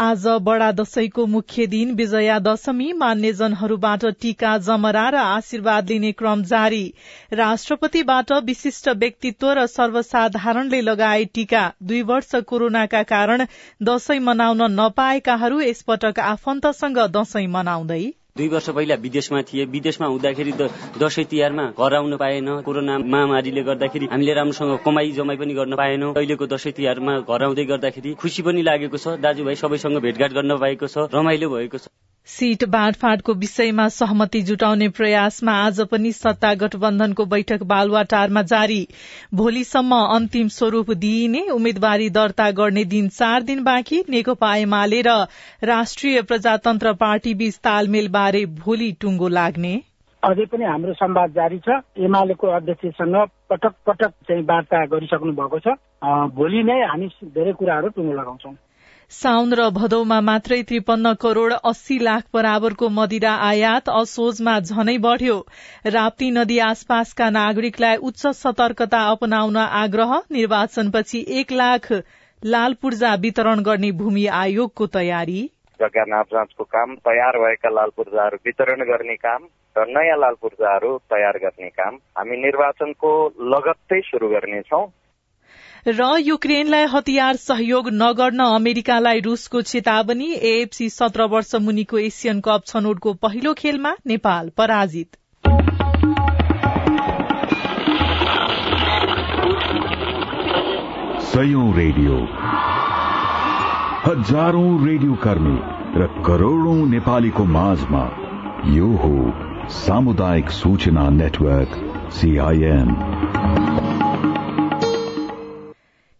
आज बडा दशैंको मुख्य दिन विजया दशमी। मान्यजनहरूबाट टीका जमरा र आशीर्वाद लिने क्रम जारी। राष्ट्रपतिबाट विशिष्ट व्यक्तित्व र सर्वसाधारणले लगाए टीका। दुई वर्ष कोरोनाका कारण दशैं मनाउन नपाएकाहरू यसपटक आफन्तसँग दशैं मनाउँदै दुई वर्ष पहिला विदेशमा थिए। विदेशमा हुँदाखेरि दसैँ तिहारमा घर आउन पाएन। कोरोना महामारीले गर्दाखेरि हामीले राम्रोसँग कमाई जमाई पनि गर्न पाएनौँ। अहिलेको दसैँ तिहारमा घर आउँदै गर्दाखेरि खुसी पनि लागेको छ। दाजुभाइ सबैसँग भेटघाट गर्न पाएको छ। रमाइलो भएको छ। सीट बाँडफाँडको विषयमा सहमति जुटाउने प्रयासमा आज पनि सत्ता गठबन्धनको बैठक बालुवाटारमा जारी। भोलिसम्म अन्तिम स्वरूप दिइने उम्मेद्वारी दर्ता गर्ने दिन चार दिन बाँकी। नेकपा एमाले र राष्ट्रिय प्रजातन्त्र पार्टी बीच तालमेल बारे भोलि टुङ्गो लाग्ने। अझै पनि हाम्रो संवाद जारी छ। एमालेको अध्यक्षसँग पटक पटक चाहिँ वार्ता गरिसक्नु भएको छ। भोलि नै हामी धेरै कुराहरू टुङ्गो लगाउँछौं। साउन र भदौमा मात्रै त्रिपन्न करोड़ अस्सी लाख बराबरको मदिरा आयात असोजमा झनै बढ़्यो। राप्ती नदी आसपासका नागरिकलाई उच्च सतर्कता अपनाउन आग्रह निर्वाचनपछि एक लाख लाल पूर्जा वितरण गर्ने भूमि आयोगको तयारी। जग्गा नाप जाँचको काम तयार भएका लाल पूर्जाहरू वितरण गर्ने काम र नयाँ लाल पूर्जाहरू तयार गर्ने काम हामी निर्वाचनको लगत्तै शुरू गर्नेछौ। र युक्रेनलाई हतियार सहयोग नगर्न अमेरिकालाई रूसको चेतावनी एएफसी सत्र वर्ष मुनिको एसियन कप छनौटको पहिलो खेलमा नेपाल पराजित। सयौं रेडियो। हजारौं रेडियो कर्मी र करोड़ौं नेपालीको माझमा यो हो सामुदायिक सूचना network CIN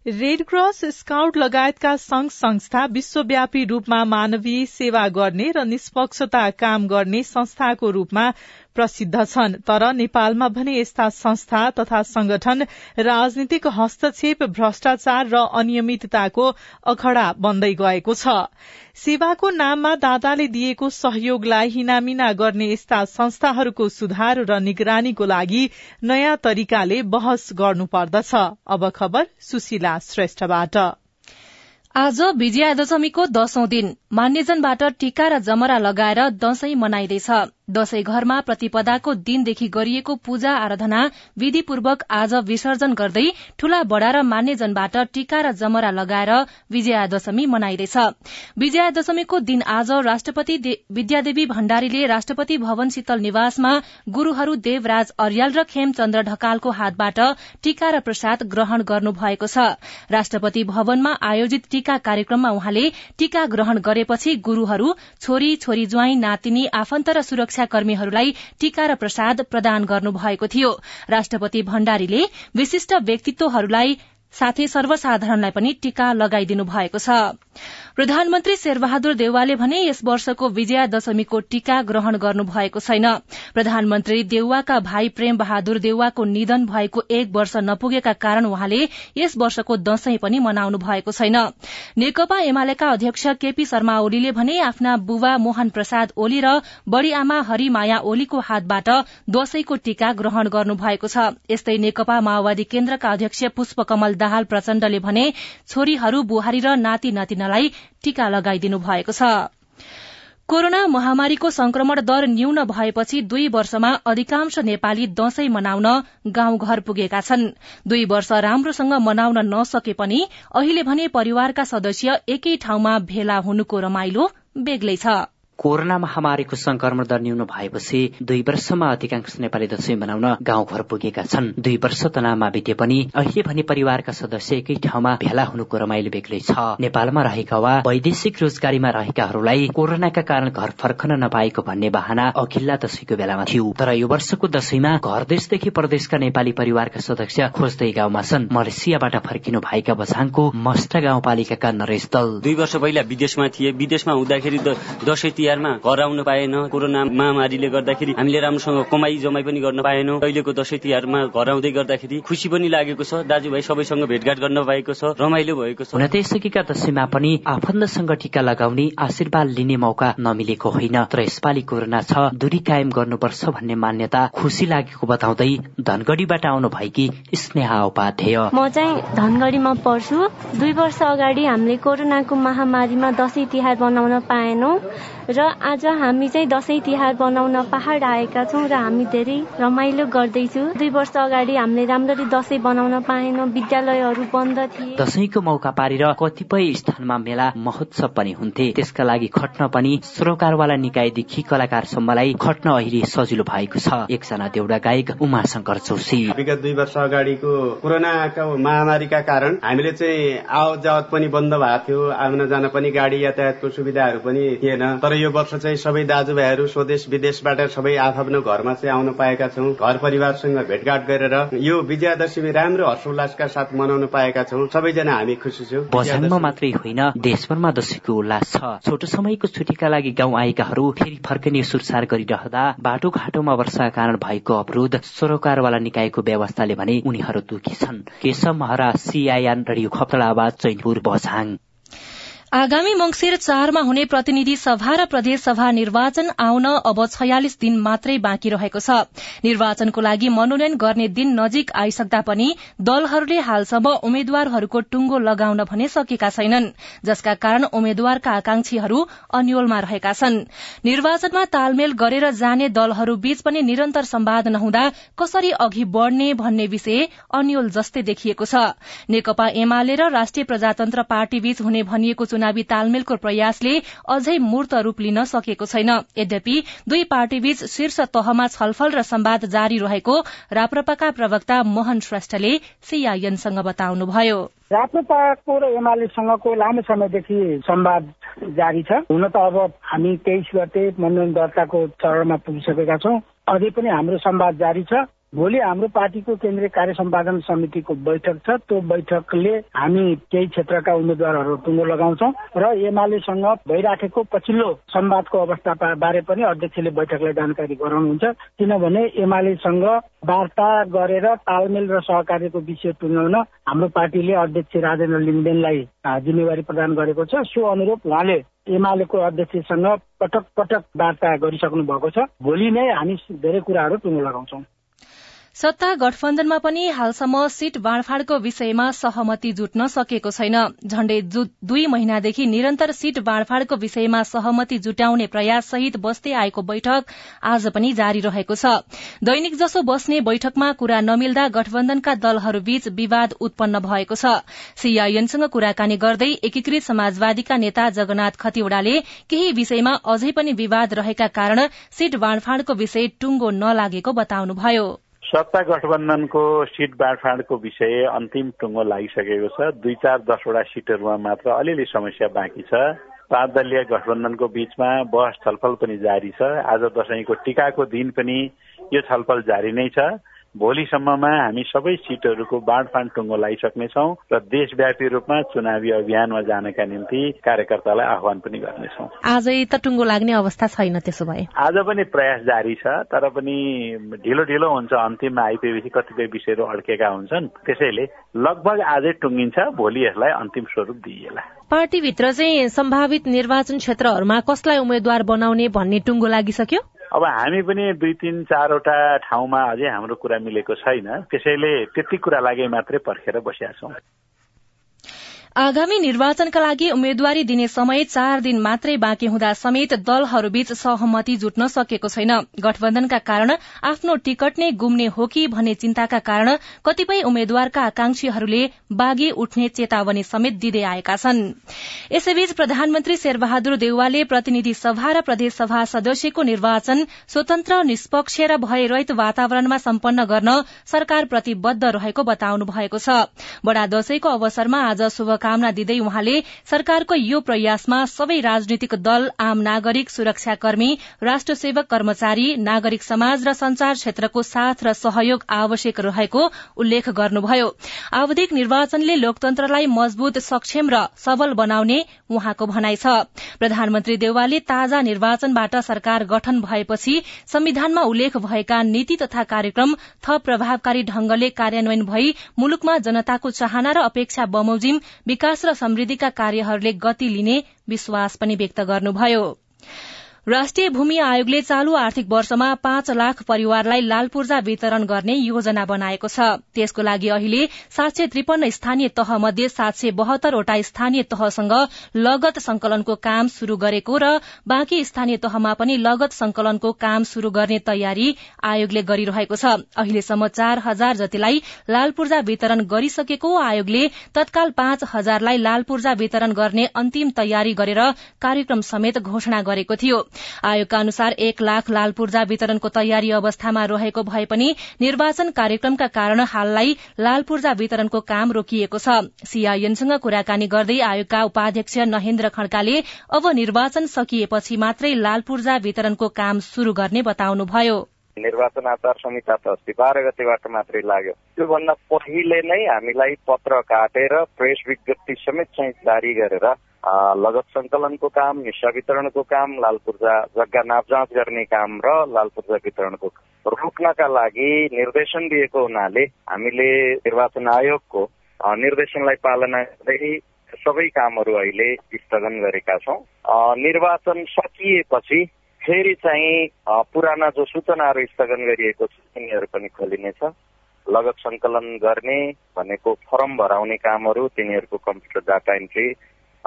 Red Cross Scout लगायतका संघ संस्था विश्वव्यापी रूपमा मानवीय सेवा गर्ने र निष्पक्षता काम गर्ने संस्थाको रूपमा प्रसिद्ध छन्। तर नेपालमा भने यस्ता संस्था तथा संगठन राजनीतिक हस्तक्षेप भ्रष्टाचार र अनियमितताको अखड़ा बन्दै गएको छ। सेवाको नाममा दाताले दिएको सहयोगलाई हिनामिना गर्ने यस्ता संस्थाहरूको सुधार र निगरानीको लागि नयाँ तरिकाले बहस गर्नुपर्दछ। अब खबर सुशीला श्रेष्ठबाट। आज विजयादशमीको दशौं दिन। मान्यजनबाट टीका र जमरा लगाएर दशैं मनाइँदैछ। दशैं घरमा प्रतिपदाको दिनदेखि गरिएको पूजा आराधना विधिपूर्वक आज विसर्जन गर्दै ठूला बड़ा र मान्यजनबाट टीका र जमरा लगाएर विजयादशमी मनाइँदैछ। विजयादशमीको दिन आज राष्ट्रपति विद्यादेवी भण्डारीले राष्ट्रपति भवन शीतल निवासमा गुरूहरू देवराज अर्याल र खेमचन्द्र ढकालको हातबाट टीका र प्रसाद ग्रहण गर्नु भएको छ। राष्ट्रपति भवनमा आयोजित टीका कार्यक्रममा उहाँले टीका ग्रहण गरेपछि गुरूहरू छोरी छोरी ज्वाई नातिनी आफन्त र सुरक्षा कर्मीहरूलाई टीका र प्रसाद प्रदान गर्नुभएको थियो। राष्ट्रपति भण्डारीले विशिष्ट व्यक्तित्वहरूलाई साथै सर्वसाधारणलाई पनि टीका लगाइदिनु भएको छ। प्रधानमन्त्री शेरबहादुर देउवाले भने यस वर्षको विजया दशमीको टीका ग्रहण गर्नु भएको छैन। प्रधानमन्त्री देउवाका भाइ प्रेम बहादुर देउवाको निधन भएको एक वर्ष नपुगेका कारण उहाँले यस वर्षको दशैं पनि मनाउनु भएको छैन। नेकपा एमालेका अध्यक्ष केपी शर्मा ओलीले भने आफ्ना बुबा मोहन प्रसाद ओली र बड़ी आमा हरिमाया ओलीको हातबाट दशैंको टीका ग्रहण गर्नु भएको छ। यस्तै नेकपा माओवादी केन्द्रका अध्यक्ष पुष्पकमल दाहाल प्रचण्डले भने छोरीहरू बुहारी र नाति नातिनालाई टीका लगाइदिनु भएको छ। कोरोना महामारीको संक्रमण दर न्यून भएपछि दुई वर्षमा अधिकांश नेपाली दशैं मनाउन गाउँघर पुगेका छन्। दुई वर्ष राम्रोसँग मनाउन नसके पनि अहिले भने परिवारका सदस्य एकै ठाउँमा भेला हुनुको रमाइलो बेग्लै छ। कोरोना महामारीको संक्रमण दर न्यून भएपछि दुई वर्षमा अधिकांश नेपाली दशैं मनाउन गाउँघर पुगेका छन्। दुई वर्ष तनावमा बिते पनि अहिले भने परिवारका सदस्य एकै ठाउँमा भेला हुनुको रमाइलो बेग्लै छ। नेपालमा रहेका वा वैदेशिक रोजगारीमा रहेकाहरूलाई कोरोनाका कारण घर फर्कन नपाएको भन्ने बाहना अघिल्ला दशैंको बेलामा थियो। तर यो वर्षको दशैंमा घर देशदेखि प्रदेशका नेपाली परिवारका सदस्य खोज्दै गाउँमा छन्। मलेसियाबाट फर्किनु भएका बझाङको मस्ट गाउँपालिकाका नरेश दल। दुई वर्ष पहिला विदेशमा थिए। विदेशमा हुँदाखेरि तिहारमा घर आउन पाएन। कोरोना महामारीले गर्दाखेरि हामीले राम्रोसँग कमाई जमाई पनि गर्न पाएनौँ। अहिलेको दसैँ तिहारमा घर आउँदै गर्दाखेरि खुसी पनि लागेको छ। दाजुभाइ सबैसँग भेटघाट गर्न पाएको छ। रमाइलो भएको छ। हुन त यसअघिका दशैंमा पनि आफन्तसँग टीका लगाउने आशीर्वाद लिने मौका नमिलेको होइन। तर यसपालि कोरोना छ दूरी कायम गर्नुपर्छ भन्ने मान्यता खुसी लागेको बताउँदै धनगढ़ीबाट आउनु भएकी स्नेहा उपाध्याय। म चाहिँ धनगढ़ीमा पढ्छु दुई वर्ष अगाडि हामीले कोरोनाको महामारीमा दसैँ तिहार बनाउन पाएनौँ। र आज हामी चाहिँ दसैँ तिहार बनाउन पहाड आएका छौँ र हामी धेरै रमाइलो गर्दैछु। दुई वर्ष अगाडि हामीले राम्ररी दसैँ बनाउन पाएनौँ विद्यालयहरू बन्द थिए। दसैँको मौका पारेर कतिपय स्थानमा मेला महोत्सव पनि हुन्थे। त्यसका लागि खट्न पनि सरोकारवाला निकायदेखि कलाकारसम्मलाई खट्न अहिले सजिलो भएको छ। एकजना देउडा गायक उमाशंकर चौसी। विगत दुई वर्ष अगाडिको कोरोनाको महामारीका कारण हामीले चाहिँ आवत जावत पनि बन्द भएको थियो। आउन जान पनि गाडी यातायातको सुविधाहरू पनि थिएन। तर यो वर्ष चाहिँ सबै दाजुभाइहरू स्वदेश विदेशबाट सबै आफ्नो घरमा चाहिँ आउन पाएका छौँ। घर परिवारसँग भेटघाट गरेर यो विजयादशमी राम्रो हर्षोल्लासका साथ मनाउन पाएका छौँ। सबैजना हामी खुसी छौँ। बझाङमा मात्रै होइन देशभरमा दशैंको उल्लास छ। छोटो समयको छुट्टीका लागि गाउँ आएकाहरू फेरि फर्किने सुरसार गरिरहँदा बाटो घाटोमा वर्षा कारण भएको अवरोध सरोकारवाला निकायको व्यवस्थाले भने उनीहरू दुखी छन्। Keshav Mahara CIN radio Khaptad Aawaz Chainpur Bajhang. आगामी मंगिर चारमा हुने प्रतिनिधि सभा र प्रदेश सभा निर्वाचन आउन अब छयालिस दिन मात्रै बाँकी रहेको छ। निर्वाचनको लागि मनोनयन गर्ने दिन नजिक आइसक्दा पनि दलहरूले हालसम्म उम्मेद्वारहरूको टुंगो लगाउन भने सकेका छैनन् जसका कारण उम्मेद्वारका आकांक्षीहरू अन्यलमा रहेका छन्। निर्वाचनमा तालमेल गरेर जाने दलहरू बीच पनि निरन्तर सम्वाद नहुँदा कसरी अघि बढ़ने भन्ने विषय अन्यल जस्तै देखिएको छ। नेकपा एमाले र राष्ट्रिय प्रजातन्त्र पार्टीबीच हुने भनिएको चुनावी तालमेलको प्रयासले अझै मूर्त रूप लिन सकेको छैन। यद्यपि दुई पार्टीबीच शीर्ष तहमा छलफल र सम्वाद जारी रहेको राप्रपाका प्रवक्ता मोहन श्रेष्ठले सीआईएनसँग बताउनुभयो। राप्रपाको र एमालेसँगको लामो समयदेखि संवाद जारी छ। हुन त अब हामी तेइस गते मनोनयन दर्ताको चरणमा पुगिसकेका छौं। अझै पनि हाम्रो संवाद जारी छ। भोलि हाम्रो पार्टीको केन्द्रीय कार्य सम्पादन समितिको बैठक छ। त्यो बैठकले हामी केही क्षेत्रका उम्मेद्वारहरू टुङ्गो लगाउँछौ र एमालेसँग भइराखेको पछिल्लो संवादको अवस्था बारे पनि अध्यक्षले बैठकलाई जानकारी गराउनुहुन्छ। किनभने एमालेसँग वार्ता गरेर तालमेल र सहकार्यको विषय टुङ्गाउन हाम्रो पार्टीले अध्यक्ष राजेन्द्र लिम्देनलाई जिम्मेवारी प्रदान गरेको छ। सो अनुरूप उहाँले एमालेको अध्यक्षसँग पटक पटक वार्ता गरिसक्नु भएको छ। भोलि नै हामी धेरै कुराहरू टुङ्गो लगाउँछौं। सत्ता गठबन्धनमा पनि हालसम्म सीट बाँडफाँडको विषयमा सहमति जुट्न सकेको छैन। झण्डै दुई महिनादेखि निरन्तर सीट बाँडफाँडको विषयमा सहमति जुटाउने प्रयास सहित बस्दै आएको बैठक आज पनि जारी रहेको छ। दैनिक जसो बस्ने बैठकमा कुरा नमिल्दा गठबन्धनका दलहरूबीच विवाद उत्पन्न भएको छ। सीआईएनसँग कुराकानी गर्दै एकीकृत समाजवादीका नेता जगन्नाथ खतिवड़ाले केही विषयमा अझै पनि विवाद रहेका कारण सीट बाँडफाँडको विषय टुङ्गो नलागेको बताउनुभयो। सत्ता गठबन्धनको सिट बाँडफाँडको विषय अन्तिम टुङ्गो लागिसकेको छ। दुई चार दसवटा सिटहरूमा मात्र अलिअलि समस्या बाँकी छ। पाँच दलीय गठबन्धनको बीचमा बहस छलफल पनि जारी छ। आज दशैंको टिकाको दिन पनि यो छलफल जारी नै छ। भोलिसम्ममा हामी सबै सिटहरूको बाँडफाँड टुङ्गो लगाइसक्नेछौ र देशव्यापी रूपमा चुनावी अभियानमा जानका निम्ति कार्यकर्तालाई आह्वान पनि गर्नेछौ। आजै त टुङ्गो लाग्ने अवस्था छैन त्यसो भए। आज पनि प्रयास जारी छ तर पनि ढिलो ढिलो हुन्छ। अन्तिममा आइपुगेपछि कतिपय विषयहरू अड्केका हुन्छन्। त्यसैले लगभग आजै टुङ्गिन्छ। भोलि यसलाई अन्तिम स्वरूप दिइएला। पार्टीभित्र चाहिँ सम्भावित निर्वाचन क्षेत्रहरूमा कसलाई उम्मेद्वार बनाउने भन्ने टुङ्गो लागिसक्यो? अब हामी पनि दुई तिन चारवटा ठाउँमा अझै हाम्रो कुरा मिलेको छैन। त्यसैले त्यति कुरा लागि मात्रै पर्खेर बसिया छौँ आगामी निर्वाचनका लागि उम्मेद्वारी दिने समय चार दिन मात्रै बाँकी हुँदा समेत दलहरूबीच सहमति जुट्न सकेको छैन। गठबन्धनका कारण आफ्नो टिकट नै गुम्ने हो कि भन्ने चिन्ताका कारण कतिपय उम्मेद्वारका आकांक्षीहरूले बागी उठ्ने चेतावनी समेत दिँदै आएका छन्। यसैबीच प्रधानमन्त्री शेरबहादुर देउवाले प्रतिनिधि सभा र प्रदेशसभा सदस्यको निर्वाचन स्वतन्त्र निष्पक्ष र भयरहित वातावरणमा सम्पन्न गर्न सरकार प्रतिबद्ध रहेको बताउनु भएको छ। बडा दशैंको अवसरमा आज शुभ शुभकामना दिँदै उहाँले सरकारको यो प्रयासमा सबै राजनीतिक दल आम नागरिक सुरक्षाकर्मी राष्ट्र सेवक कर्मचारी नागरिक समाज र संचार क्षेत्रको साथ र सहयोग आवश्यक रहेको उल्लेख गर्नुभयो। आवधिक निर्वाचनले लोकतन्त्रलाई मजबूत सक्षम र सबल बनाउने उहाँको भनाइ छ। प्रधानमन्त्री देवालले ताजा निर्वाचनबाट सरकार गठन भएपछि संविधानमा उल्लेख भएका नीति तथा कार्यक्रम थप प्रभावकारी ढंगले कार्यान्वयन भई मुलुकमा जनताको चाहना र अपेक्षा बमोजिम विकास र समृद्धिका कार्यहरूले गति लिने विश्वास पनि व्यक्त गर्नुभयो। राष्ट्रिय भूमि आयोगले चालू आर्थिक वर्षमा पाँच लाख परिवारलाई लाल पूर्जा वितरण गर्ने योजना बनाएको छ। त्यसको लागि अहिले सात सय त्रिपन्न स्थानीय तह मध्ये सात सय बहत्तरवटा स्थानीय तहसँग लगत संकलनको काम शुरू गरेको र बाँकी स्थानीय तहमा पनि लगत संकलनको काम शुरू गर्ने तयारी आयोगले गरिरहेको छ। अहिलेसम्म चार हजार जतिलाई लाल पूर्जा वितरण गरिसकेको आयोगले तत्काल पाँच हजारलाई लाल पूर्जा वितरण गर्ने अन्तिम तयारी गरेर कार्यक्रम समेत घोषणा गरेको थियो। आयोगका अनुसार एक लाख लाल पूर्जा वितरणको तयारी अवस्थामा रहेको भए पनि निर्वाचन कार्यक्रमका कारण हाललाई लाल पूर्जा वितरणको काम रोकिएको छ। सीआईएनसँग कुराकानी गर्दै आयोगका उपाध्यक्ष नहेन्द्र खड्काले अब निर्वाचन सकिएपछि मात्रै लाल पूर्जा वितरणको काम शुरू गर्ने बताउनुभयो। निर्वाचन आचार संहिता त अस्ति बाह्र गतेबाट मात्रै लाग्यो। त्योभन्दा पहिले नै हामीलाई पत्र काटेर प्रेस विज्ञप्ति समेत चाहिँ जारी गरेर लगत संकलनको काम निशा वितरणको काम लाल पूर्जा जग्गा नापजाँच गर्ने काम र लाल पूर्जा वितरणको रोक्नका लागि निर्देशन दिएको हुनाले हामीले निर्वाचन आयोगको निर्देशनलाई पालना गर्दै सबै कामहरू अहिले स्थगन गरेका छौँ। निर्वाचन सकिएपछि फेरि चाहिँ पुराना जो सूचनाहरू स्थगन गरिएको छ तिनीहरू पनि खोलिनेछ लगत संकलन गर्ने भनेको फर्म भराउने कामहरू तिनीहरूको कम्प्युटर डाटा एन्ट्री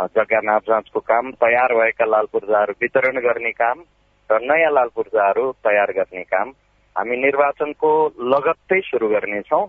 जग्गा नाप जाँचको काम तयार भएका लाल पूर्जाहरू वितरण गर्ने काम र नयाँ लाल पूर्जाहरू तयार गर्ने काम। हामी निर्वाचनको लगत्तै सुरु गर्नेछौँ।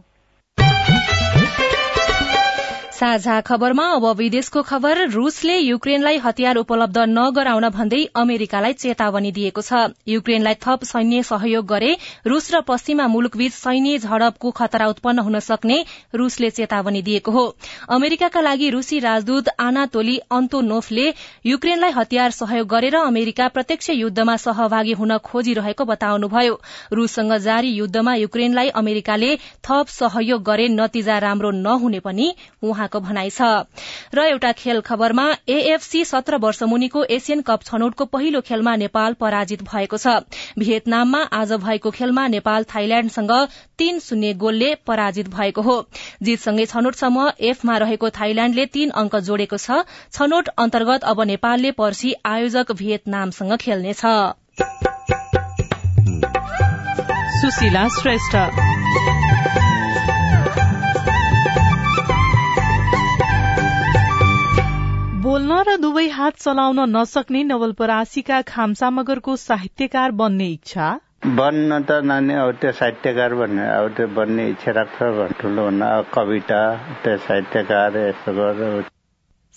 साझा खबरमा अब विदेशको खबर रूसले युक्रेनलाई हतियार उपलब्ध नगराउन भन्दै अमेरिकालाई चेतावनी दिएको छ। युक्रेनलाई थप सैन्य सहयोग गरे रूस र पश्चिमा मुलुकबीच सैन्य झड़पको खतरा उत्पन्न हुन सक्ने रूसले चेतावनी दिएको हो। अमेरिकाका लागि रूसी राजदूत आनातोली अन्तोनोफले युक्रेनलाई हतियार सहयोग गरेर अमेरिका प्रत्यक्ष युद्धमा सहभागी हुन खोजिरहेको बताउनुभयो। रूससँग जारी युद्धमा युक्रेनलाई अमेरिकाले थप सहयोग गरे नतिजा राम्रो नहुने पनि उहाँको भनाइ छ। र एउटा खेल खबरमा एएफसी सत्र वर्ष मुनिको एसियन कप छनौटको पहिलो खेलमा नेपाल पराजित भएको छ। भियतनाममा आज भएको खेलमा नेपाल थाइल्याण्डसँग तीन शून्य गोलले पराजित भएको हो। जीतसँगै छनौटसम्म एफमा रहेको थाइल्याण्डले तीन अंक जोडेको छ। छनौट अन्तर्गत अब नेपालले पर्सी आयोजक भियतनामसँग खेल्नेछ। सुशीला श्रेष्ठ। बोल्न र दुवै हात चलाउन नसक्ने नवलपरासीका खामसा मगरको साहित्यकार बन्ने इच्छा? बन्न त नानी अब त्यो साहित्यकार भन्ने अब त्यो बन्ने इच्छा राख्छ ठुलो भन्दा कविता त्यो साहित्यकार यस्तो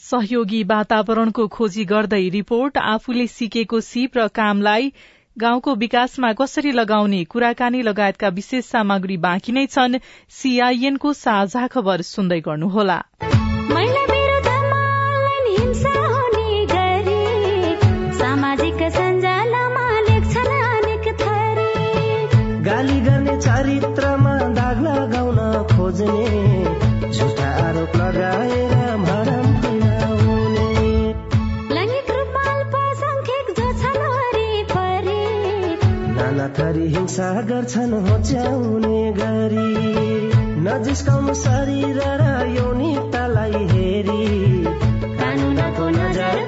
सहयोगी वातावरणको खोजी गर्दै रिपोर्ट आफूले सिकेको सिप र कामलाई गाउँको विकासमा कसरी लगाउने कुराकानी लगायतका विशेष सामग्री बाँकी नै छन्। सीआईएनको साझा खबर सुन्दै गर्नुहोला। थरी हिंसा गर्छन् होच्याउने गरी। नजिस्काउनु शरीर र यौनिकतालाई हेरी। कानुनको नजर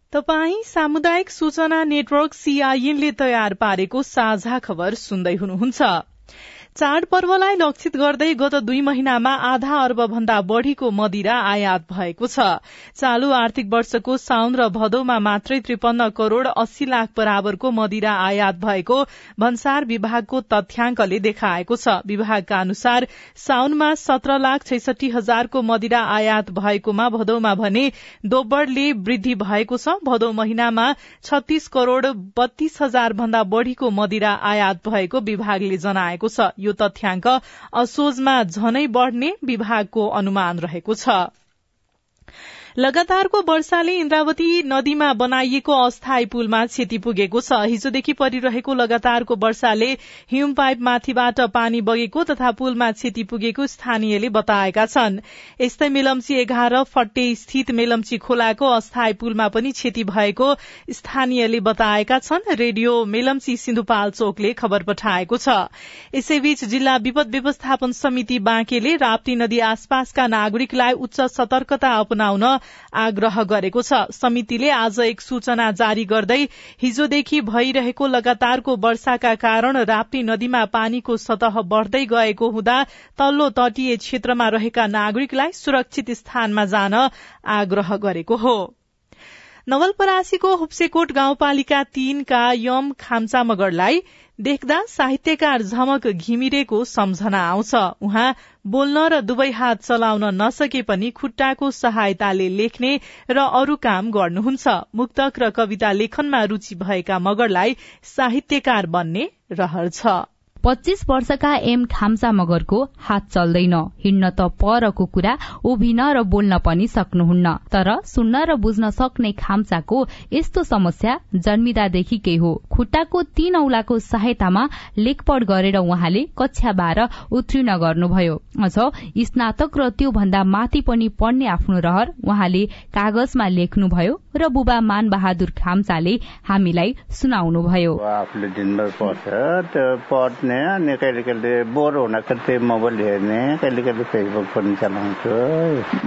तपाई सामुदायिक सूचना नेटवर्क सीआईएनले तयार पारेको साझा खबर सुन्दै हुनुहुन्छ। चाडपर्वलाई लक्षित गर्दै गत दुई महिनामा आधा अर्ब भन्दा बढ़ीको मदिरा आयात भएको छ। चालू आर्थिक वर्षको साउन र भदौमा मात्रै त्रिपन्न करोड़ अस्सी लाख बराबरको मदिरा आयात भएको भन्सार विभागको तथ्याङ्कले देखाएको छ। विभागका अनुसार साउनमा सत्र लाख छैसठी हजारको मदिरा आयात भएकोमा भदौमा भने दोब्बरले वृद्धि भएको छ। भदौ महिनामा छत्तीस करोड़ बत्तीस हजार भन्दा बढ़ीको मदिरा आयात भएको विभागले जनाएको छ। यो तथ्याङ्क असोजमा झनै बढ़ने विभागको अनुमान रहेको छ। लगातारको वर्षाले इन्द्रावती नदीमा बनाइएको अस्थायी पुलमा क्षति पुगेको छ। हिजोदेखि परिरहेको लगातारको वर्षाले हिम पाइप माथिबाट पानी बगेको तथा पुलमा क्षति पुगेको स्थानीयले बताएका छन्। यस्तै मेलम्ची एघार फट्टे स्थित मेलम्ची खोलाको अस्थायी पुलमा पनि क्षति भएको स्थानीयले बताएका छन्। रेडियो मेलम्ची सिन्धुपाल्चोकले खबर पठाएको छ। यसैबीच जिल्ला विपद व्यवस्थापन समिति बाँकेले राप्ती नदी आसपासका नागरिकलाई उच्च सतर्कता अपनाउन आग्रह गरेको छ। समितिले आज एक सूचना जारी गर्दै हिजोदेखि भइरहेको लगातारको वर्षाका कारण राप्ती नदीमा पानीको सतह बढ़दै गएको हुँदा तल्लो तटीय क्षेत्रमा रहेका नागरिकलाई सुरक्षित स्थानमा जान आग्रह गरेको हो। नवलपरासीको हुप्सेकोट गाउँपालिका तीनका यम खाम्चा मगरलाई देख्दा साहित्यकार झमक घिमिरेको सम्झना आउँछ। उहाँ बोल्न र दुवै हात चलाउन नसके पनि खुट्टाको सहायताले लेख्ने र अरू काम गर्नुहुन्छ। मुक्तक र कविता लेखनमा रुचि भएका मगरलाई साहित्यकार बन्ने रहर छ। पच्चीस वर्षका एम खाम्सा मगरको हात चल्दैन। हिँड्न त परको कुरा उभिन र बोल्न पनि सक्नुहुन्न। तर सुन्न र बुझ्न सक्ने खाम्साको यस्तो समस्या जन्मिदादेखिकै हो। खुट्टाको तीन औलाको सहायतामा लेखपढ गरेर उहाँले कक्षा बाह्र उत्तीर्ण गर्नुभयो। अझ स्नातक र त्यो भन्दा माथि पनि पढ्ने आफ्नो रहर उहाँले कागजमा लेख्नुभयो र बुबा मान बहादुर खाम्साले हामीलाई सुनाउनुभयो। पढ्ने अनि कहिले कहिले बोर हुँदाखेरि मोबाइल हेर्ने कहिले कहिले फेसबुक पनि चलाउँछु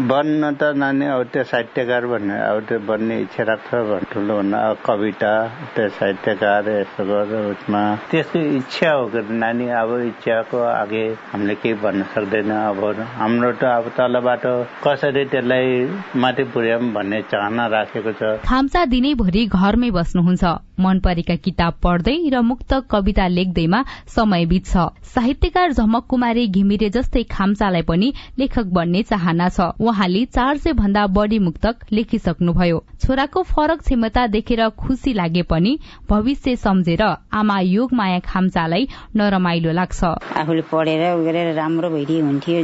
बन्न त नानी अब त्यो साहित्यकार भन्ने अब त्यो बन्ने इच्छा राख्छ भन्ने ठुलो कविता त्यो साहित्यकार यस्तो गरेर उसमा त्यसको इच्छा हो कि नानी अब इच्छाको अघि हामीले केही भन्न सक्दैन अब हाम्रो त अब तलबाट कसरी त्यसलाई माथि पुर्याउँ भन्ने चाहना राखेको छ खाम्सा दिनैभरि घरमै बस्नुहुन्छ मन परेका किताब पढ्दै र मुक्त कविता लेख्दैमा समय बित्छ साहित्यकार झमक कुमारी घिमिरे जस्तै खाम्सालाई पनि लेखक बन्ने चाहना छ। उहाँले चार सय भन्दा बढ़ी मुक्तक लेखिसक्नुभयो। छोराको फरक क्षमता देखेर खुशी लागे पनि भविष्य सम्झेर आमा योग माया खाम्सालाई नरमाइलो लाग्छ। आफूले पढेर गरेर राम्रो हुन्थ्यो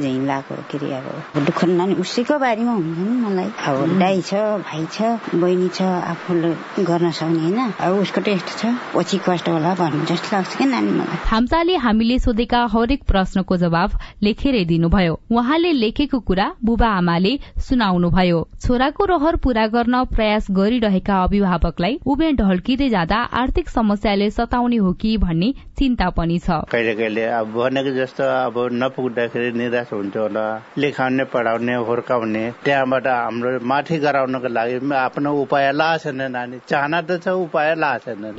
उसैको बारेमा हुन्छ मलाई। छ भाइ छ बहिनी छ आफूले गर्न सक्ने होइन। उसको टेस्ट छ पछि कष्ट होला भन्नु जस्तो लाग्छ क्या नानी मलाई। खाम्साले हामीले सोधेका हरेक प्रश्नको जवाब लेखेरै दिनुभयो। उहाँले लेखेको कुरा बुबा आमाले सुनाउनुभयो। छोराको रहर पूरा गर्न प्रयास गरिरहेका अभिभावकलाई उमे ढल्किँदै जाँदा आर्थिक समस्याले सताउने हो कि भन्ने चिन्ता पनि छ। कहिले कहिले अब भनेको जस्तो अब नपुग्दाखेरि निराश हुन्छ होला। लेखाउने पढाउने हुर्काउने त्यहाँबाट हाम्रो माथि गराउनको लागि आफ्नो उपाय ला छैन नानी। चाहना त छ उपाय ला।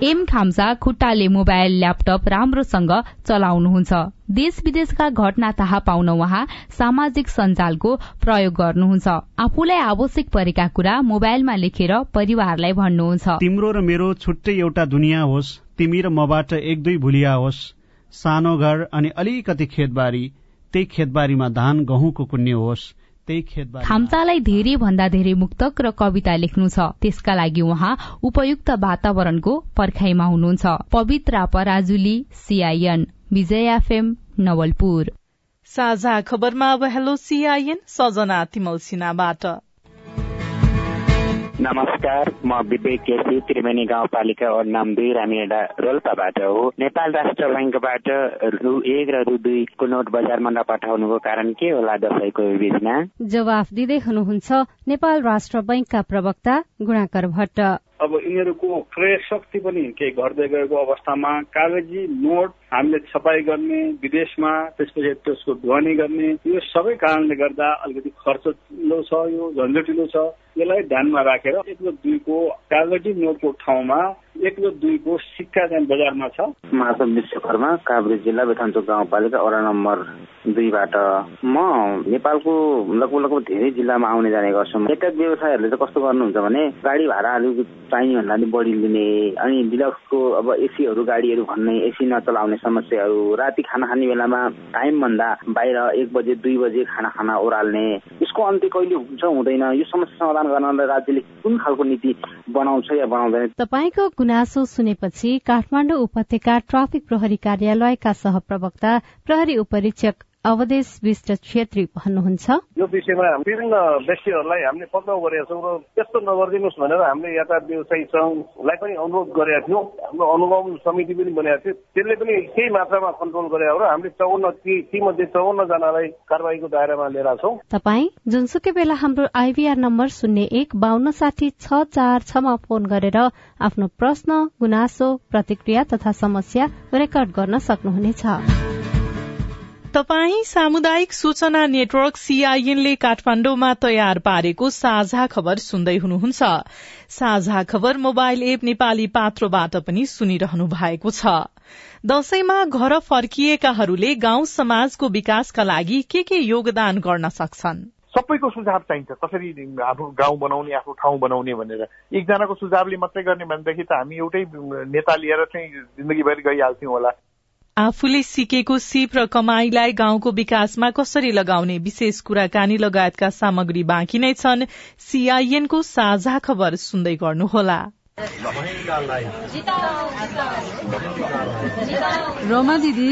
एम खाम्सा खुट्टाले मोबाइल ल्यापटप राम्रोसँग चलाउनुहुन्छ। देश विदेशका घटना थाहा पाउन उहाँ सामाजिक सञ्जालको प्रयोग गर्नुहुन्छ। आफूलाई आवश्यक परेका कुरा मोबाइलमा लेखेर परिवारलाई भन्नुहुन्छ। तिम्रो र मेरो छुट्टै एउटा दुनियाँ होस् तिमी र मबाट एक दुई भुलिया होस् सानो घर अनि अलिकति खेतबारी त्यही खेतबारीमा धान गहुँको कुन्ने होस्। खाम्चालाई धेरै भन्दा धेरै मुक्तक र कविता लेख्नु छ। त्यसका लागि उहाँ उपयुक्त वातावरणको पर्खाइमा हुनुहुन्छ। Pavitra Parajuli CIN Vijay FM Nawalpur. साझा खबरमा अब हेलो सीआईएन सजना तिमल सिन्हाबाट। नमस्कार म विवेक केसी त्रिवेणी गाउँपालिका वार्ड नम्बर दुई रामिडा रोल्पाबाट हो। नेपाल राष्ट्र ब्याङ्कबाट रु एक र रु दुईको नोट बजारमा नपठाउनुको कारण के होला दसैँको बिचमा जवाफ दिँदै हुनुहुन्छ नेपाल राष्ट्र ब्याङ्कका प्रवक्ता गुणाकर भट्ट। अब यिनीहरूको क्रय शक्ति पनि केही घट्दै गएको अवस्थामा कागजी नोट हामीले छपाई गर्ने विदेशमा त्यसपछि त्यसको ढुवानी गर्ने यो सबै कारणले गर्दा अलिकति खर्चिलो छ यो झन्झटिलो छ। यसलाई ध्यानमा राखेर एक र दुईको कागजी नोटको ठाउँमा एक र दुईको सिक्का चाहिँ बजारमा छ। माधव विश्वकर्मा काभ्रे जिल्ला बेथान्चोक गाउँपालिका वडा नम्बर दुईबाट। म नेपालको लगभग लगभग धेरै जिल्लामा आउने जाने गर्छौँ। एकाध व्यवसायहरूले चाहिँ कस्तो गर्नुहुन्छ भने गाडी भाडा अलिक चाहिने भन्दा पनि बढी लिने अनि डिलक्सको अब एसीहरू गाडीहरू भन्ने एसी नचलाउने समस्याहरू राति खाना खाने बेलामा टाइम भन्दा बाहिर एक बजे दुई बजे खाना खाना ओह्राल्ने यसको अन्त्य कहिले हुन्छ हुँदैन। यो समस्या समाधान गर्नलाई राज्यले कुन खालको नीति बनाउँछ या बनाउँदैन? तपाईँको गुनासो सुनेपछि काठमाडौँ उपत्यका ट्राफिक प्रहरी कार्यालयका सहप्रवक्ता प्रहरी उपरीक्षक अवदेश विष्ट छेत्री भन्नुहुन्छ। यो विषयमा विभिन्न व्यक्तिहरूलाई हामीले पक्राउ गरेका छौँ र त्यस्तो नगरिदिनुहोस् भनेर हामीले यातायात व्यवसायी संघलाई पनि अनुरोध गरेका थियौँ। हाम्रो अनुगमन समिति पनि बनेका थियो। त्यसले पनि केही मात्रामा कन्ट्रोल गरेका र हामीले चौन्न ती मध्ये चौन्न जनालाई कारवाहीको दायरामा लिएर छौँ। तपाईँ जुनसुकै बेला हाम्रो आइभीआर नम्बर शून्य एक बान्न साठी छ चार छमा फोन गरेर आफ्नो प्रश्न गुनासो प्रतिक्रिया तथा समस्या रेकर्ड गर्न सक्नुहुनेछ। तपाई सामुदायिक सूचना नेटवर्क सीआईएनले काठमाण्डुमा तयार पारेको साझा खबर सुन्दै हुनुहुन्छ। साझा खबर मोबाइल एप नेपाली पात्रोबाट पनि सुनिरहनु भएको छ। दशैंमा घर फर्किएकाहरूले गाउँ समाजको विकासका लागि के के योगदान गर्न सक्छन्? सबैको सुझाव चाहिन्छ। कसरी आफ्नो गाउँ बनाउने आफ्नो ठाउँ बनाउने भनेर। एकजनाको सुझावले मात्रै गर्ने भनेदेखि त हामी एउटै नेता लिएर चाहिँ जिन्दगीभरि गइहाल्थ्यौँ होला। आफूले सिकेको सिप र कमाईलाई गाउँको विकासमा कसरी लगाउने विशेष कुराकानी लगायतका सामग्री बाँकी नै छन् सीआईएनको साझा खबर सुन्दै गर्नुहोला। रमा दिदी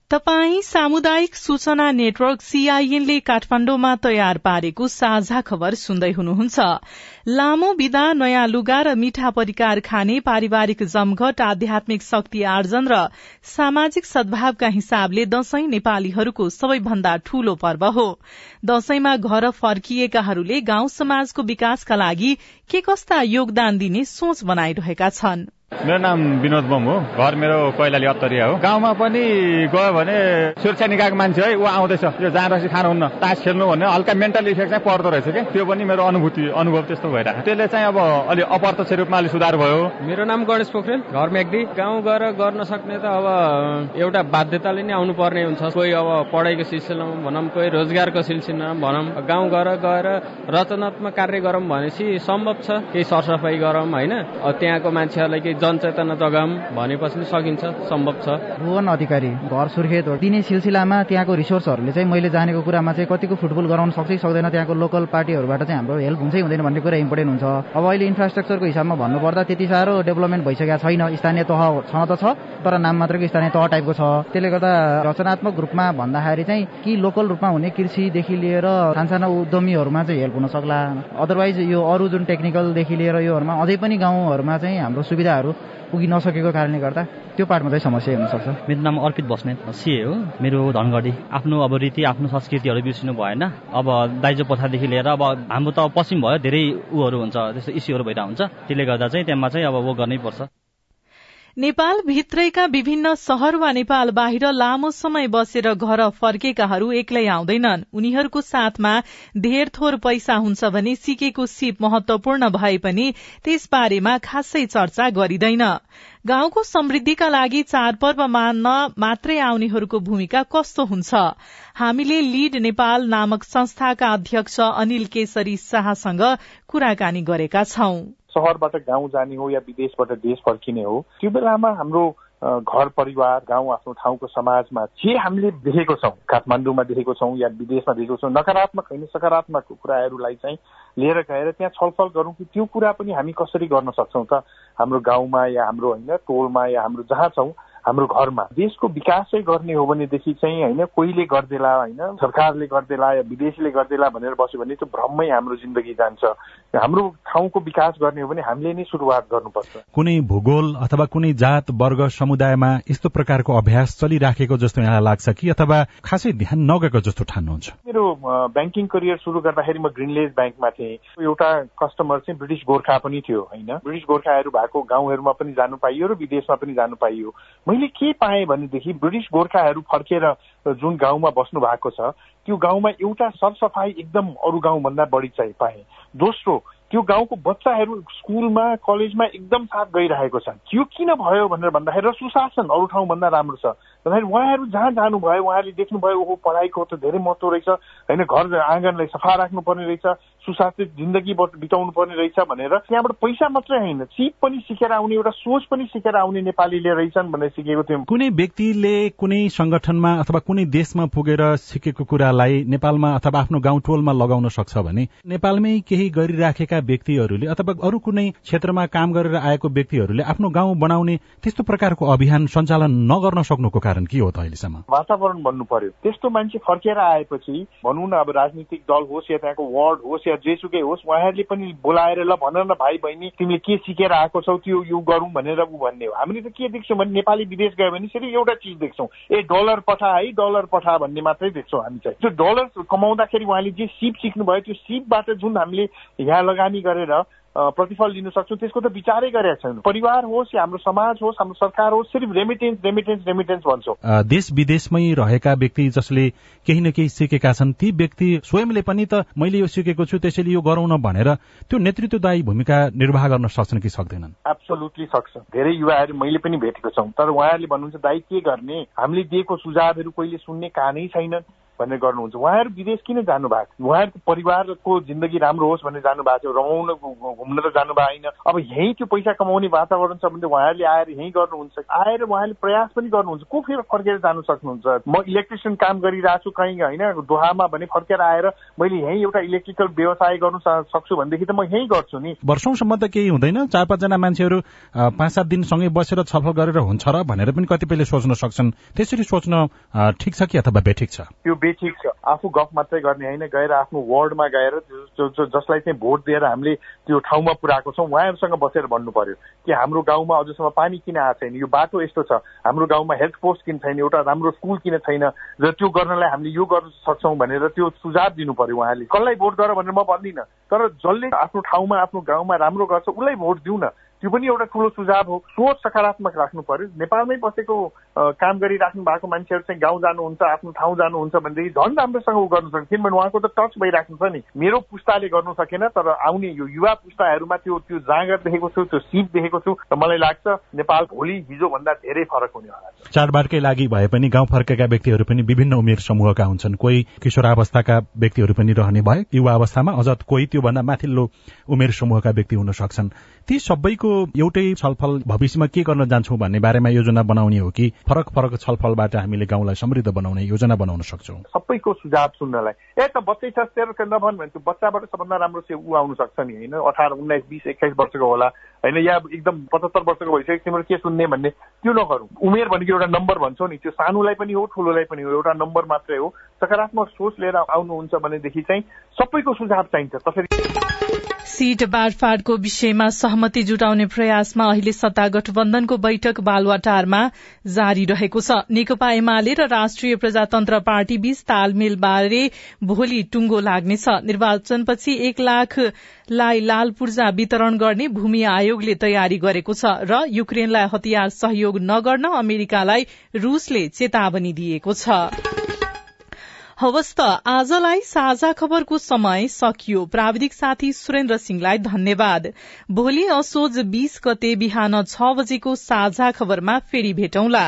तपाई सामुदायिक सूचना नेटवर्क सीआईएनले काठमाण्डुमा तयार पारेको साझा खबर सुन्दै हुनुहुन्छ। लामो विदा नयाँ लुगा र मिठा परिकार खाने पारिवारिक जमघट आध्यात्मिक शक्ति आर्जन र सामाजिक सद्भावका हिसाबले दशैं नेपालीहरूको सबैभन्दा ठूलो पर्व हो। दशैंमा घर फर्किएकाहरूले गाउँ समाजको विकासका लागि के कस्ता योगदान दिने सोच बनाइरहेका छन्। मेरो नाम विनोद बम हो। घर मेरो कैलाली अत्तरिया हो। गाउँमा पनि गयो भने सुरक्षा निकायको मान्छे है ऊ आउँदैछ। यो जहाँ रसी खानुहुन्न। तास खेल्नु भन्ने हल्का मेन्टल इफेक्ट चाहिँ पर्दो रहेछ कि? त्यो पनि मेरो अनुभूति अनुभव त्यस्तो भइरहेको त्यसले चाहिँ अब अलि अप्रत्यक्ष रूपमा अलिक सुधार भयो। मेरो नाम गणेश पोखरेल। घर मेग्दी गाउँ गएर गर्न सक्ने त अब एउटा बाध्यताले नै आउनु पर्ने हुन्छ। कोही अब पढाइको सिलसिलामा भनौँ कोही रोजगारको सिलसिलामा भनौँ। गाउँ गएर गएर रचनात्मक कार्य गरौँ भनेपछि सम्भव छ। केही सरसफाइ गरौँ होइन? त्यहाँको मान्छेहरूलाई केही जनचेतना जगाम भनेपछि सकिन्छ सम्भव छ। भुवन अधिकारी घर सुर्खेत हो। दिने सिलसिलामा त्यहाँको रिसोर्सहरूले चाहिँ मैले जानेको कुरामा चाहिँ कतिको फुटबल गराउन सक्छ सक्दैन त्यहाँको लोकल पार्टीहरूबाट चाहिँ हाम्रो हेल्प हुन्छै हुँदैन भन्ने कुरा इम्पोर्टेन्ट हुन्छ। अब अहिले इन्फ्रास्ट्रक्चरको हिसाबमा भन्नुपर्दा त्यति साह्रो डेभलपमेन्ट भइसकेको छैन। स्थानीय तह छ त छ तर नाम मात्रको स्थानीय तह टाइपको छ। त्यसले गर्दा रचनात्मक रूपमा भन्दाखेरि चाहिँ कि लोकल रूपमा हुने कृषिदेखि लिएर सानसाना उद्यमीहरूमा चाहिँ हेल्प हुन सक्ला। अदरवाइज यो अरू जुन टेक्निकलदेखि लिएर योहरूमा अझै पनि गाउँहरूमा चाहिँ हाम्रो सुविधाहरू पुगि नसकेको कारणले गर्दा त्यो पार्टमा चाहिँ समस्या हुनसक्छ। मेरो नाम अर्पित बस्नेत सिए हो। मेरो धनगढी। आफ्नो अब रीति आफ्नो संस्कृतिहरू बिर्सिनु भएन। अब दाइजो पथादेखि लिएर अब हाम्रो त पश्चिम भयो धेरै उहरू हुन्छ त्यस्तो इस्युहरू भइरहेको हुन्छ। त्यसले गर्दा चाहिँ त्यहाँ चाहिँ अब वो गर्नै पर्छ। नेपाल भित्रैका विभिन्न शहर वा नेपाल बाहिर लामो समय बसेर घर फर्केकाहरू एक्लै आउँदैनन्। उनीहरूको साथमा धेर थोर पैसा हुन्छ भने सिकेको सिप महत्वपूर्ण भए पनि त्यसबारेमा खासै चर्चा गरिँदैन। गाउँको समृद्धिका लागि चाडपर्व मान्न मात्रै आउनेहरूको भूमिका कस्तो हुन्छ? हामीले लीड नेपाल नामक संस्थाका अध्यक्ष अनिल केसरी शाहसँग कुराकानी गरेका छौं। सहरबाट गाउँ जाने हो या विदेशबाट देश फर्किने हो त्यो बेलामा हाम्रो घर परिवार गाउँ आफ्नो ठाउँको समाजमा जे हामीले देखेको छौँ काठमाडौँमा देखेको छौँ या विदेशमा देखेको छौँ नकारात्मक होइन सकारात्मक कुराहरूलाई चाहिँ लिएर गएर त्यहाँ छलफल गरौँ कि त्यो कुरा पनि हामी कसरी गर्न सक्छौँ त हाम्रो गाउँमा या हाम्रो होइन टोलमा या हाम्रो जहाँ छौँ हाम्रो घरमा। देशको विकासै गर्ने हो भनेदेखि चाहिँ होइन कोहीले गरिदेला होइन सरकारले गरिदेला या विदेशीले गरिदेला भनेर बस्यो भने त्यो भ्रममै हाम्रो जिन्दगी जान्छ। हाम्रो ठाउँको विकास गर्ने हो भने हामीले नै सुरुवात गर्नुपर्छ। कुनै भूगोल अथवा कुनै जात वर्ग समुदायमा यस्तो प्रकारको अभ्यास चलिराखेको जस्तो यहाँलाई लाग्छ कि अथवा खासै ध्यान नगएको जस्तो ठान्नुहुन्छ? मेरो ब्याङ्किङ करियर सुरु गर्दाखेरि म ग्रिनलेज ब्याङ्कमा थिएँ। एउटा कस्टमर चाहिँ ब्रिटिस गोर्खा पनि थियो होइन। ब्रिटिस गोर्खाहरू भएको गाउँहरूमा पनि जानु पाइयो र विदेशमा पनि जानु पाइयो। मैले के पाएँ भनेदेखि ब्रिटिस गोर्खाहरू फर्केर जुन गाउँमा बस्नु भएको छ त्यो गाउँमा एउटा सरसफाइ एकदम अरू गाउँभन्दा बढी चाहिँ पाएँ। दोस्रो त्यो गाउँको बच्चाहरू स्कुलमा कलेजमा एकदम साथ गइरहेको छ। त्यो किन भयो भनेर भन्दाखेरि र सुशासन अरू ठाउँभन्दा राम्रो छ। भन्दाखेरि उहाँहरू जहाँ जानुभयो उहाँहरूले देख्नुभयो ओहो पढाइको त धेरै महत्व रहेछ। होइन घर आँगनलाई सफा राख्नुपर्ने रहेछ सुशासित जिन्दगी बिताउनु पर्ने रहेछ भनेर त्यहाँबाट पैसा मात्रै होइन। सिप पनि सिकेर आउने एउटा सोच पनि सिकेर आउने नेपालीले रहेछन् भनेर सिकेको थियौँ। कुनै व्यक्तिले कुनै संगठनमा अथवा कुनै देशमा पुगेर सिकेको कुरालाई नेपालमा अथवा आफ्नो गाउँ टोलमा लगाउन सक्छ भने नेपालमै केही गरिराखेका व्यक्तिहरूले अथवा अरू कुनै क्षेत्रमा काम गरेर आएको व्यक्तिहरूले आफ्नो गाउँ बनाउने त्यस्तो प्रकारको अभियान सञ्चालन नगर्न सक्नुको कारण के हो त अहिलेसम्म? वातावरण बन्नु पर्यो। त्यस्तो मान्छे फर्केर आएपछि भनौँ न अब राजनीतिक दल होस् या त्यहाँको वार्ड होस् या जेसुकै होस् उहाँहरूले पनि बोलाएर ल भन न भाइ बहिनी तिमीले के सिकेर आएको छौ त्यो यो गरौँ भनेर ऊ भन्ने हो। हामीले त के देख्छौँ भने नेपाली विदेश गयो भने फेरि एउटा चिज देख्छौँ। ए डलर पठा है डलर पठा भन्ने मात्रै देख्छौँ हामी चाहिँ। त्यो डलर कमाउँदाखेरि उहाँले जे सिप सिक्नुभयो त्यो सिपबाट जुन हामीले यहाँ लगानी गरेर प्रतिफल लिन सक्छौँ त्यसको त विचारै गरेका छैन। परिवार होस् या हाम्रो समाज होस् हाम्रो सरकार होस् सिर्फ रेमिटेन्स रेमिटेन्स रेमिटेन्स भन्छौँ। देश विदेशमै रहेका व्यक्ति जसले केही न केही सिकेका छन् ती व्यक्ति स्वयंले पनि त मैले यो सिकेको छु त्यसैले यो गरौँ न भनेर त्यो नेतृत्वदायी भूमिका निर्वाह गर्न सक्छन् कि सक्दैनन्? एब्सोल्युटली सक्छ। धेरै युवाहरू मैले पनि भेटेको छौँ तर उहाँहरूले भन्नुहुन्छ दाई के गर्ने? हामीले दिएको सुझावहरू कहिले सुन्ने कानै छैनन्। भनेर गर्नुहुन्छ। उहाँहरू विदेश किन जानु भएको उहाँहरूको परिवारको जिन्दगी राम्रो होस् भनेर जानु भएको छ रमाउन घुम्न त जानु होइन। अब यहीँ त्यो पैसा कमाउने वातावरण छ भने उहाँहरूले आएर यहीँ गर्नुहुन्छ। आएर उहाँले प्रयास पनि गर्नुहुन्छ। को फेरि फर्केर जानु सक्नुहुन्छ? म इलेक्ट्रिसियन काम गरिरहेको छु कहीँ होइन? दोहामा भने फर्केर आएर मैले यहीँ एउटा इलेक्ट्रिकल व्यवसाय गर्नु सक्छु भनेदेखि त म यहीँ गर्छु नि। वर्षौंसम्म त केही हुँदैन। चार पाँचजना मान्छेहरू पाँच सात दिनसँगै बसेर छलफल गरेर हुन्छ र भनेर पनि कतिपयले सोच्न सक्छन्। त्यसरी सोच्न ठिक छ कि अथवा बेठिक छ? त्यो ठिक छ। आफू गफ मात्रै गर्ने होइन? गएर आफ्नो वार्डमा गएर जसलाई चाहिँ भोट दिएर हामीले त्यो ठाउँमा पुऱ्याएको छौँ उहाँहरूसँग बसेर भन्नु पर्यो कि हाम्रो गाउँमा अझसम्म पानी किन आएको छैन? यो बाटो यस्तो छ। हाम्रो गाउँमा हेल्थ पोस्ट किन छैन? एउटा राम्रो स्कुल किन छैन? र त्यो गर्नलाई हामीले यो गर्न सक्छौँ भनेर त्यो सुझाव दिनु पर्यो उहाँले कसलाई भोट गर भनेर म भन्दिनँ तर जसले आफ्नो ठाउँमा आफ्नो गाउँमा राम्रो गर्छ उसलाई भोट दिउँ न त्यो पनि एउटा ठुलो सुझाव हो। सोच सकारात्मक राख्नु पर्यो। नेपालमै बसेको काम गरिराख्नु भएको मान्छेहरू चाहिँ गाउँ जानुहुन्छ आफ्नो ठाउँ जानुहुन्छ भनेदेखि झन् राम्रोसँग ऊ गर्नु सक्छ किनभने उहाँको त टच भइराख्नु छ नि। मेरो पुस्ताले गर्नु सकेन तर आउने यो युवा पुस्ताहरूमा त्यो त्यो जाँगर देखेको छु त्यो सिप देखेको छु र मलाई लाग्छ नेपाल भोलि हिजोभन्दा धेरै फरक हुने होला। चाडबाडकै लागि भए पनि गाउँ फर्केका व्यक्तिहरू पनि विभिन्न उमेर समूहका हुन्छन्। कोही किशोरावस्थाका व्यक्तिहरू पनि रहने भए युवा अवस्थामा अझ कोही त्योभन्दा माथिल्लो उमेर समूहका व्यक्ति हुन सक्छन्। ती सबैको एउटै छलफल भविष्यमा के गर्न जान्छौँ भन्ने बारेमा योजना बनाउने हो कि फरक फरक छलफलबाट हामीले गाउँलाई समृद्ध बनाउने योजना बनाउन सक्छौँ। सबैको सुझाव सुन्नलाई। ए त बच्चै छ तेरो नभन् भने त्यो बच्चाबाट सबभन्दा राम्रो चाहिँ ऊ आउनु सक्छ नि होइन? अठार उन्नाइस बिस एक्काइस वर्षको होला। होइन या एकदम पचहत्तर वर्षको भइसक्यो तिम्रो के सुन्ने भन्ने त्यो नगरौँ। उमेर भनेको एउटा नम्बर भन्छौ नि त्यो सानोलाई पनि हो ठुलोलाई पनि हो एउटा नम्बर मात्रै हो। सकारात्मक सोच लिएर आउनुहुन्छ भनेदेखि चाहिँ सबैको सुझाव चाहिन्छ। तसरी सीट बाँडफाँडको विषयमा सहमति जुटाउने प्रयासमा अहिले सत्ता गठबन्धनको बैठक बालुवाटारमा जारी रहेको छ। नेकपा एमाले र राष्ट्रिय प्रजातन्त्र पार्टी बीच तालमेलबारे भोलि टुंगो लाग्नेछ। निर्वाचनपछि एक लाखलाई लाल पूर्जा वितरण गर्ने भूमि आयोगले तयारी गरेको छ र युक्रेनलाई हतियार सहयोग नगर्न अमेरिकालाई रूसले चेतावनी दिएको छ। हवस् त आजलाई साझा खबरको समय सकियो। प्राविधिक साथी सुरेन्द्र सिंहलाई धन्यवाद। भोलि असोज बीस गते बिहान छ बजेको साझा खबरमा फेरि भेटौंला।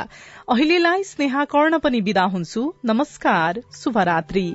अहिलेलाई स्नेहा कर्ण पनि विदा हुन्छु। नमस्कार शुभरात्री।